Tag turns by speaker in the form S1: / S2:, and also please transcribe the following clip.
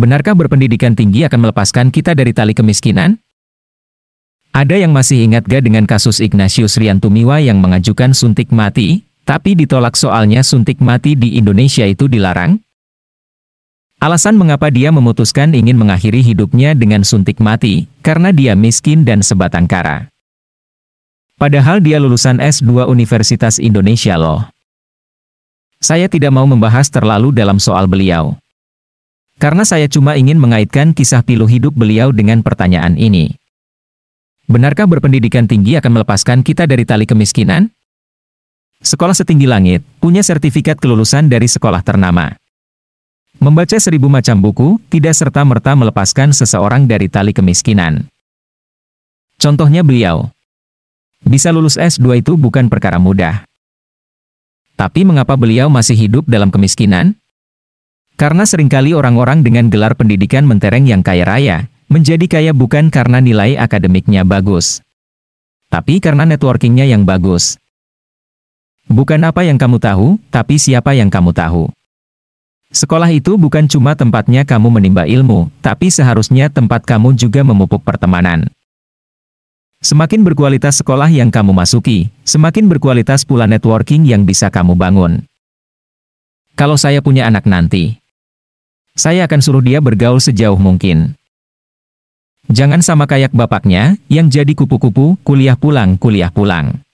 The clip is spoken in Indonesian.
S1: Benarkah berpendidikan tinggi akan melepaskan kita dari tali kemiskinan? Ada yang masih ingat gak dengan kasus Ignatius Riantumiwa yang mengajukan suntik mati, tapi ditolak soalnya suntik mati di Indonesia itu dilarang? Alasan mengapa dia memutuskan ingin mengakhiri hidupnya dengan suntik mati, karena dia miskin dan sebatang kara. Padahal dia lulusan S2 Universitas Indonesia loh. Saya tidak mau membahas terlalu dalam soal beliau. Karena saya cuma ingin mengaitkan kisah pilu hidup beliau dengan pertanyaan ini. Benarkah berpendidikan tinggi akan melepaskan kita dari tali kemiskinan? Sekolah setinggi langit, punya sertifikat kelulusan dari sekolah ternama. Membaca seribu macam buku, tidak serta-merta melepaskan seseorang dari tali kemiskinan. Contohnya beliau. Bisa lulus S2 itu bukan perkara mudah. Tapi mengapa beliau masih hidup dalam kemiskinan? Karena sering kali orang-orang dengan gelar pendidikan mentereng yang kaya raya, Menjadi kaya bukan karena nilai akademiknya bagus, tapi karena networkingnya yang bagus. Bukan apa yang kamu tahu, tapi siapa yang kamu tahu. Sekolah itu bukan cuma tempatnya kamu menimba ilmu, tapi seharusnya tempat kamu juga memupuk pertemanan. Semakin berkualitas sekolah yang kamu masuki, semakin berkualitas pula networking yang bisa kamu bangun. Kalau saya punya anak nanti, saya akan suruh dia bergaul sejauh mungkin. Jangan sama kayak bapaknya, yang jadi kupu-kupu, kuliah pulang, kuliah pulang.